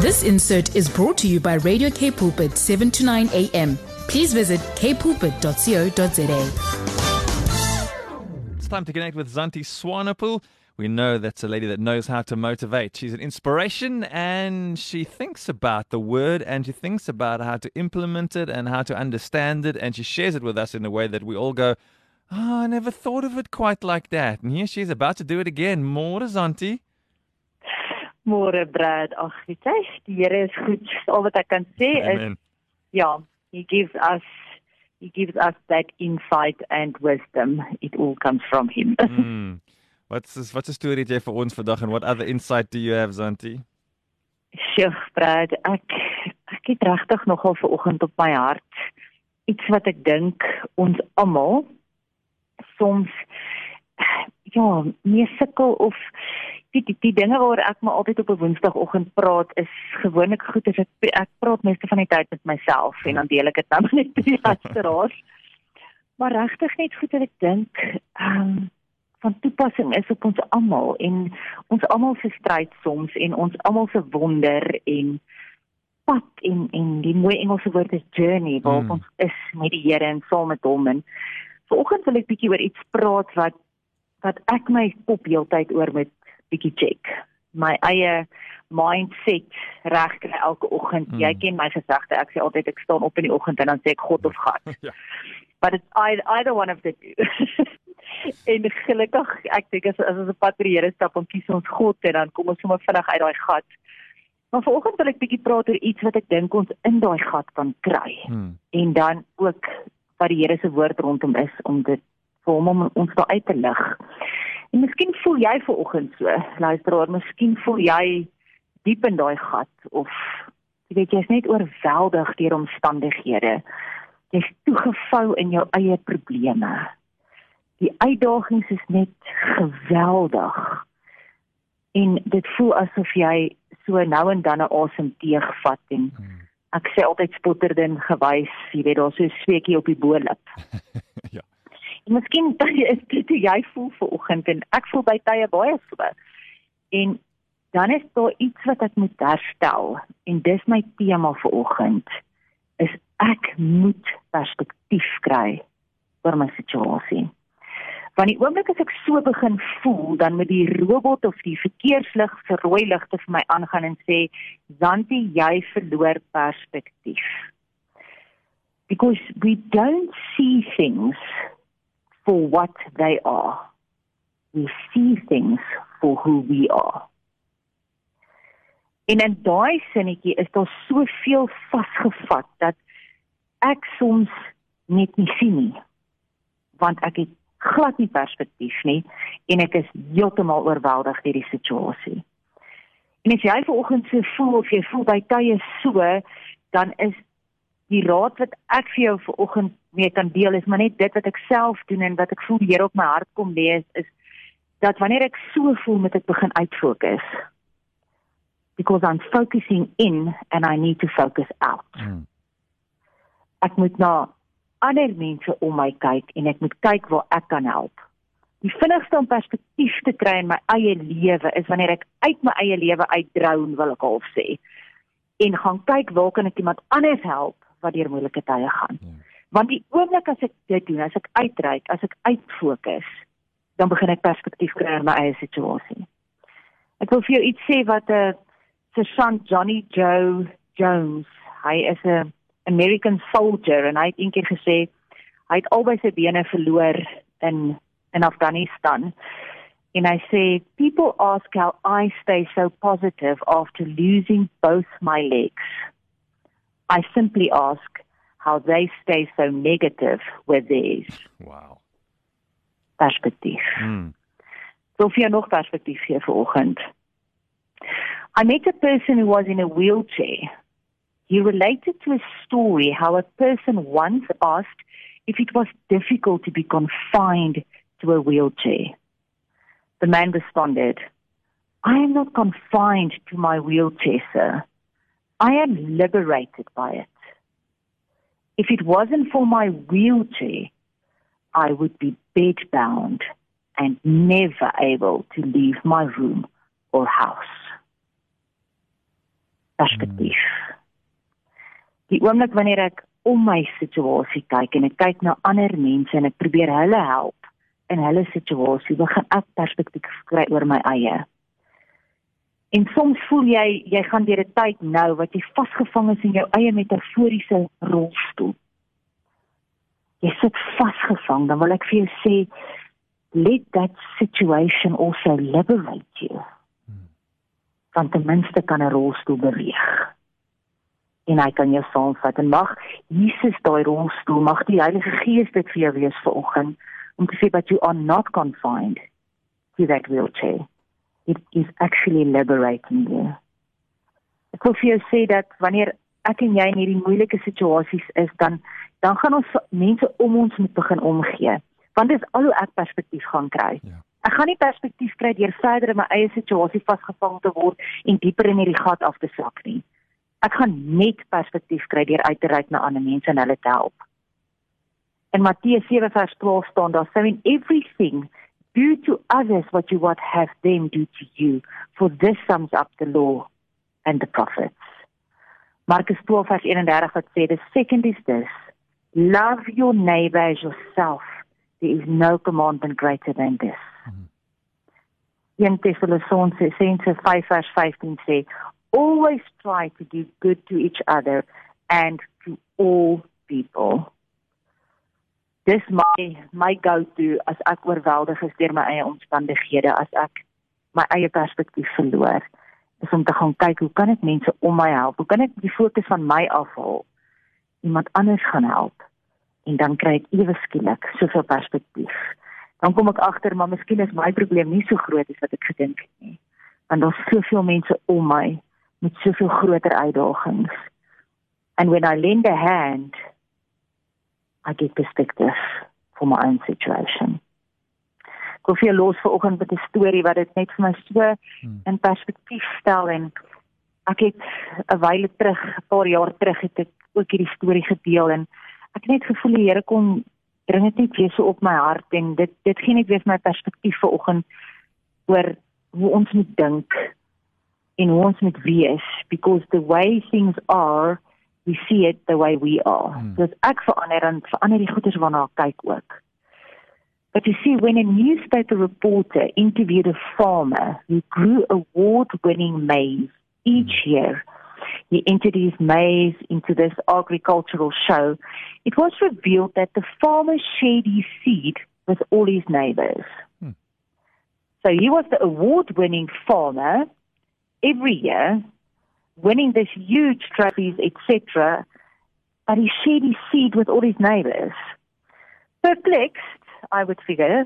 This insert is brought to you by Radio K Pulpit 7 to 9 a.m. Please visit kpulpit.co.za. It's time to connect with Zanti Swanepoel. We know that's a lady that knows how to motivate. She's an inspiration and she thinks about the word and she thinks about how to implement it and how to understand it. And she shares it with us in a way that we all go, Oh, I never thought of it quite like that. And here she's about to do it again. More Zanti. Môre Brad. Ag, weet jy, die Here is goed. Al wat ek kan sê is Amen. ja, he gives us he gives us that insight and wisdom. It all comes from him. Mm. What's this, what's 'n storie het jy vir ons vandag and what other insight do you have Zanti? Sjoe, Brad, ek ek het regtig nogal ver oggend op my hart iets wat ek dink ons almal soms ja, mee sukkel of die, die die dinge waaroor ek maar altyd op 'n Woensdagoggend praat is gewoonlik goed as ek ek praat meeste van die tyd met myself en dan deel ek dit net met die luisteraars. Maar regtig net goed wat ek dink ehm um, van toepassing is op ons almal en ons almal se stryd soms en ons almal se wonder en pad en en die mooi Engelse woord is journey waarop mm. ons is met die Here en saam met hom en vanoggend wil ek bietjie oor iets praat wat wat ek my kop heeltyd oor met bietjie check. My eie mindset reg kry elke oggend. Mm. Mm. Jy ken my gesegde, ek sê altyd ek staan op in die oggend en dan sê ek God of gat. Ja. But it's either, either one of the two. en gelukkig ek dink as as ons 'n pad met die Here stap, dan kies ons God en dan kom ons sommer vinnig uit daai gat. Maar vanoggend wil ek bietjie praat oor iets wat ek dink ons in daai gat kan kry Hmm. en dan ook wat die Here se woord rondom is om dit vir hom om ons daar uit te lig. En miskien voel jy ver oggend so, luisteraar, miskien voel jy diep in daai gat of jy weet jy's net oorweldig deur omstandighede. Jy's toegevou in jou eie probleme. Die uitdagings is net geweldig. En dit voel asof jy so nou en dan 'n asem teëgvat en Hmm. ek sê altyd spotterde en gewys, jy weet daar's so 'n sweekie op die bo-lip. Ja. En miskien is dit hoe jy voel ver oggend en ek voel by tye baie so. En dan is daar iets wat ek moet herstel en dis my tema vir oggend is ek moet perspektief kry oor my situasie. Want die oomblik as ek so begin voel, dan met die robot of die verkeerslig se rooi ligte vir my aangaan en sê, "Zanti, jy verloor perspektief." Because we don't see things for what they are. We see things for who we are. En in daai sinnetjie is daar soveel vasgevat dat ek soms net nie sien nie. Want ek het glad nie perspektief nie en ek is heeltemal oorweldig deur die situasie. En as jy vanoggend so voel of jy voel by tye so, dan is die raad wat ek vir jou vanoggend mee kan deel is maar net dit wat ek self doen en wat ek voel die Here op my hart kom lê is, is dat wanneer ek so voel moet ek begin uitfokus. Because I'm focusing in and I need to focus out. Hmm. Ek moet na ander mense om my kyk en ek moet kyk waar ek kan help. Die vinnigste om perspektief te kry in my eie lewe is wanneer ek uit my eie lewe uitdroon wil ek half sê en gaan kyk waar kan ek iemand anders help wat deur moeilike tye gaan. Ja. Want die oomblik as ek dit doen, as ek uitreik, as ek uitfokus, dan begin ek perspektief kry in my eie situasie. Ek wil vir jou iets sê wat 'n uh, sergeant Johnny Joe Jones, hy is 'n American soldier en hy het eendag gesê hy het albei sy bene verloor in in Afghanistan. And I say, people ask how I stay so positive after losing both my legs. I simply ask how they stay so negative with theirs. Wow. Perspektief. So vir jou nog perspektief gee vir oggend. I met a person who was in a wheelchair. He related to a story how a person once asked if it was difficult to be confined to a wheelchair. The man responded, I am not confined to my wheelchair, sir. I am liberated by it. If it wasn't for my wheelchair, I would be bedbound and never able to leave my room or house. perspektief. Die oomblik wanneer ek om my situasie kyk en ek kyk na ander mense en ek probeer hulle help in hulle situasie, begin ek perspektief kry oor my eie. En soms voel jy jy gaan deur 'n tyd nou wat jy vasgevang is in jou eie metaforiese rolstoel. Jy sit vasgevang, dan wil ek vir jou sê let that situation also liberate you. Want ten minste kan 'n rolstoel beweeg. En hy kan jou saamvat en mag Jesus daai rolstoel, mag die Heilige Gees dit vir jou wees vanoggend om te sê that you are not confined to that wheelchair it is actually liberating you. Ek wil vir jou sê dat wanneer ek en jy in hierdie moeilike situasies is, dan dan gaan ons mense om ons moet begin omgee. Want dis al hoe ek perspektief gaan kry. Ja. Ek gaan nie perspektief kry deur verder in my eie situasie vasgevang te word en dieper in hierdie gat af te sak nie. Ek gaan net perspektief kry deur uit te reik na ander mense en hulle te help. In Matteus 7:12 staan daar, "So in everything Do to others what you would have them do to you, for this sums up the law and the prophets. Markus 12 vers 31 wat sê the second is this love your neighbor as yourself there is no commandment greater than this. Hmm. In Thessalonians 5 vers 15 sê always try to do good to each other and to all people dis my my go-to as ek oorweldig is deur my eie omstandighede, as ek my eie perspektief verloor, is om te gaan kyk hoe kan ek mense om my help? Hoe kan ek die fokus van my afhaal? Iemand anders gaan help en dan kry ek ewe skielik soveel perspektief. Dan kom ek agter maar miskien is my probleem nie so groot as wat ek gedink het nie. Want daar's soveel mense om my met soveel groter uitdagings. And when I lend a hand, I get perspective for my own situation. Ek wil vir los vanoggend met 'n storie wat dit net vir my so hmm. in perspektief stel en ek het 'n wyle terug, 'n paar jaar terug het ek ook hierdie storie gedeel en ek het net gevoel die Here kom dring dit net weer so op my hart en dit dit gee net weer my perspektief vanoggend oor hoe ons moet dink en hoe ons moet wees because the way things are we see it the way we are. Hmm. So ek verander en verander die goeders waarna ek kyk ook. But you see when a newspaper reporter interviewed a farmer who grew award-winning maize each hmm. year, he entered his maize into this agricultural show. It was revealed that the farmer shared his seed with all his neighbors. Hmm. So he was the award-winning farmer every year winning this huge trophies, etc. But he shared his seed with all his neighbors. Perplexed, I would figure,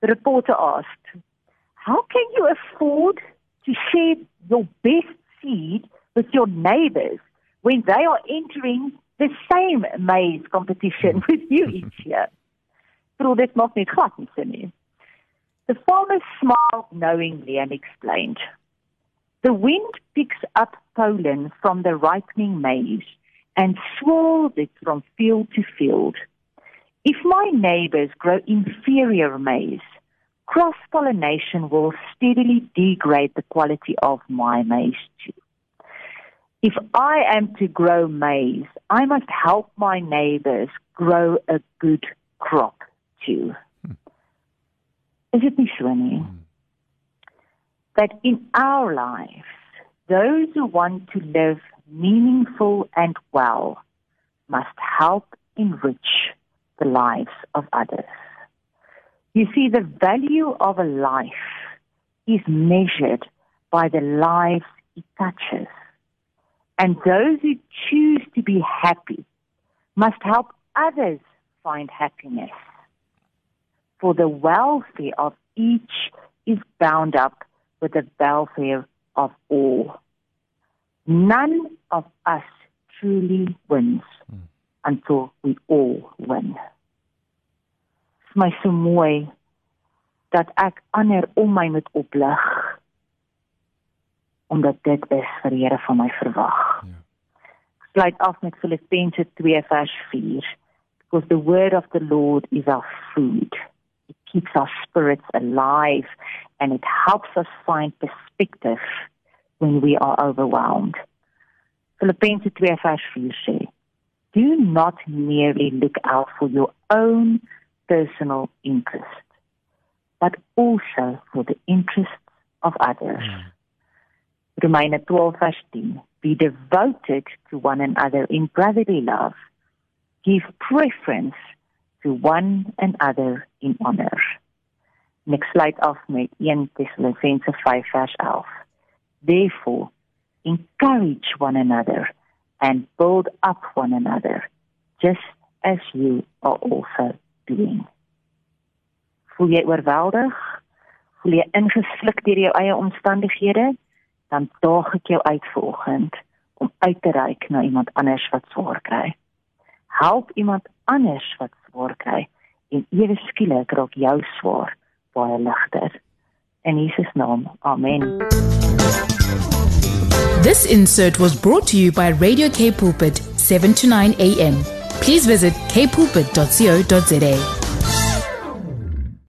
the reporter asked, How can you afford to share your best seed with your neighbors when they are entering the same maize competition with you each year? The farmer smiled knowingly and explained, The wind picks up pollen from the ripening maize and swirls it from field to field. If my neighbors grow inferior maize, cross pollination will steadily degrade the quality of my maize too. If I am to grow maize, I must help my neighbors grow a good crop too. Hmm. Is it nie so nie? That in our lives, those who want to live meaningful and well must help enrich the lives of others. You see, the value of a life is measured by the lives it touches. And those who choose to be happy must help others find happiness. For the welfare of each is bound up with the welfare of all. None of us truly wins mm. until we all win. Dit is my so mooi dat ek ander om my moet oplig omdat dit is vir die Here van my verwag. Ja. Sluit af met Filippense 2 vers 4. Because the word of the Lord is our food. Keeps our spirits alive and it helps us find perspective when we are overwhelmed. Filippense 2 vers 4 sê: Do not merely look out for your own personal interest, but also for the interests of others. Mm. Romeine 12 vers 10 Be devoted to one another in brotherly love. Give preference to one another in honor. Next slide af met 1 Thessalonians 5 vers 11. Therefore, encourage one another and build up one another, just as you are also doing. Voel jy oorweldig? Voel jy ingesluk deur jou eie omstandighede? Dan daag ek jou uit vanoggend om uit te reik na iemand anders wat swaar kry. Help iemand anders wat swaar kry en ewe skielik raak jou swaar baie ligter. In Jesus naam. Amen. This insert was brought to you by Radio K Pulpit 7 to 9 a.m. Please visit kpulpit.co.za.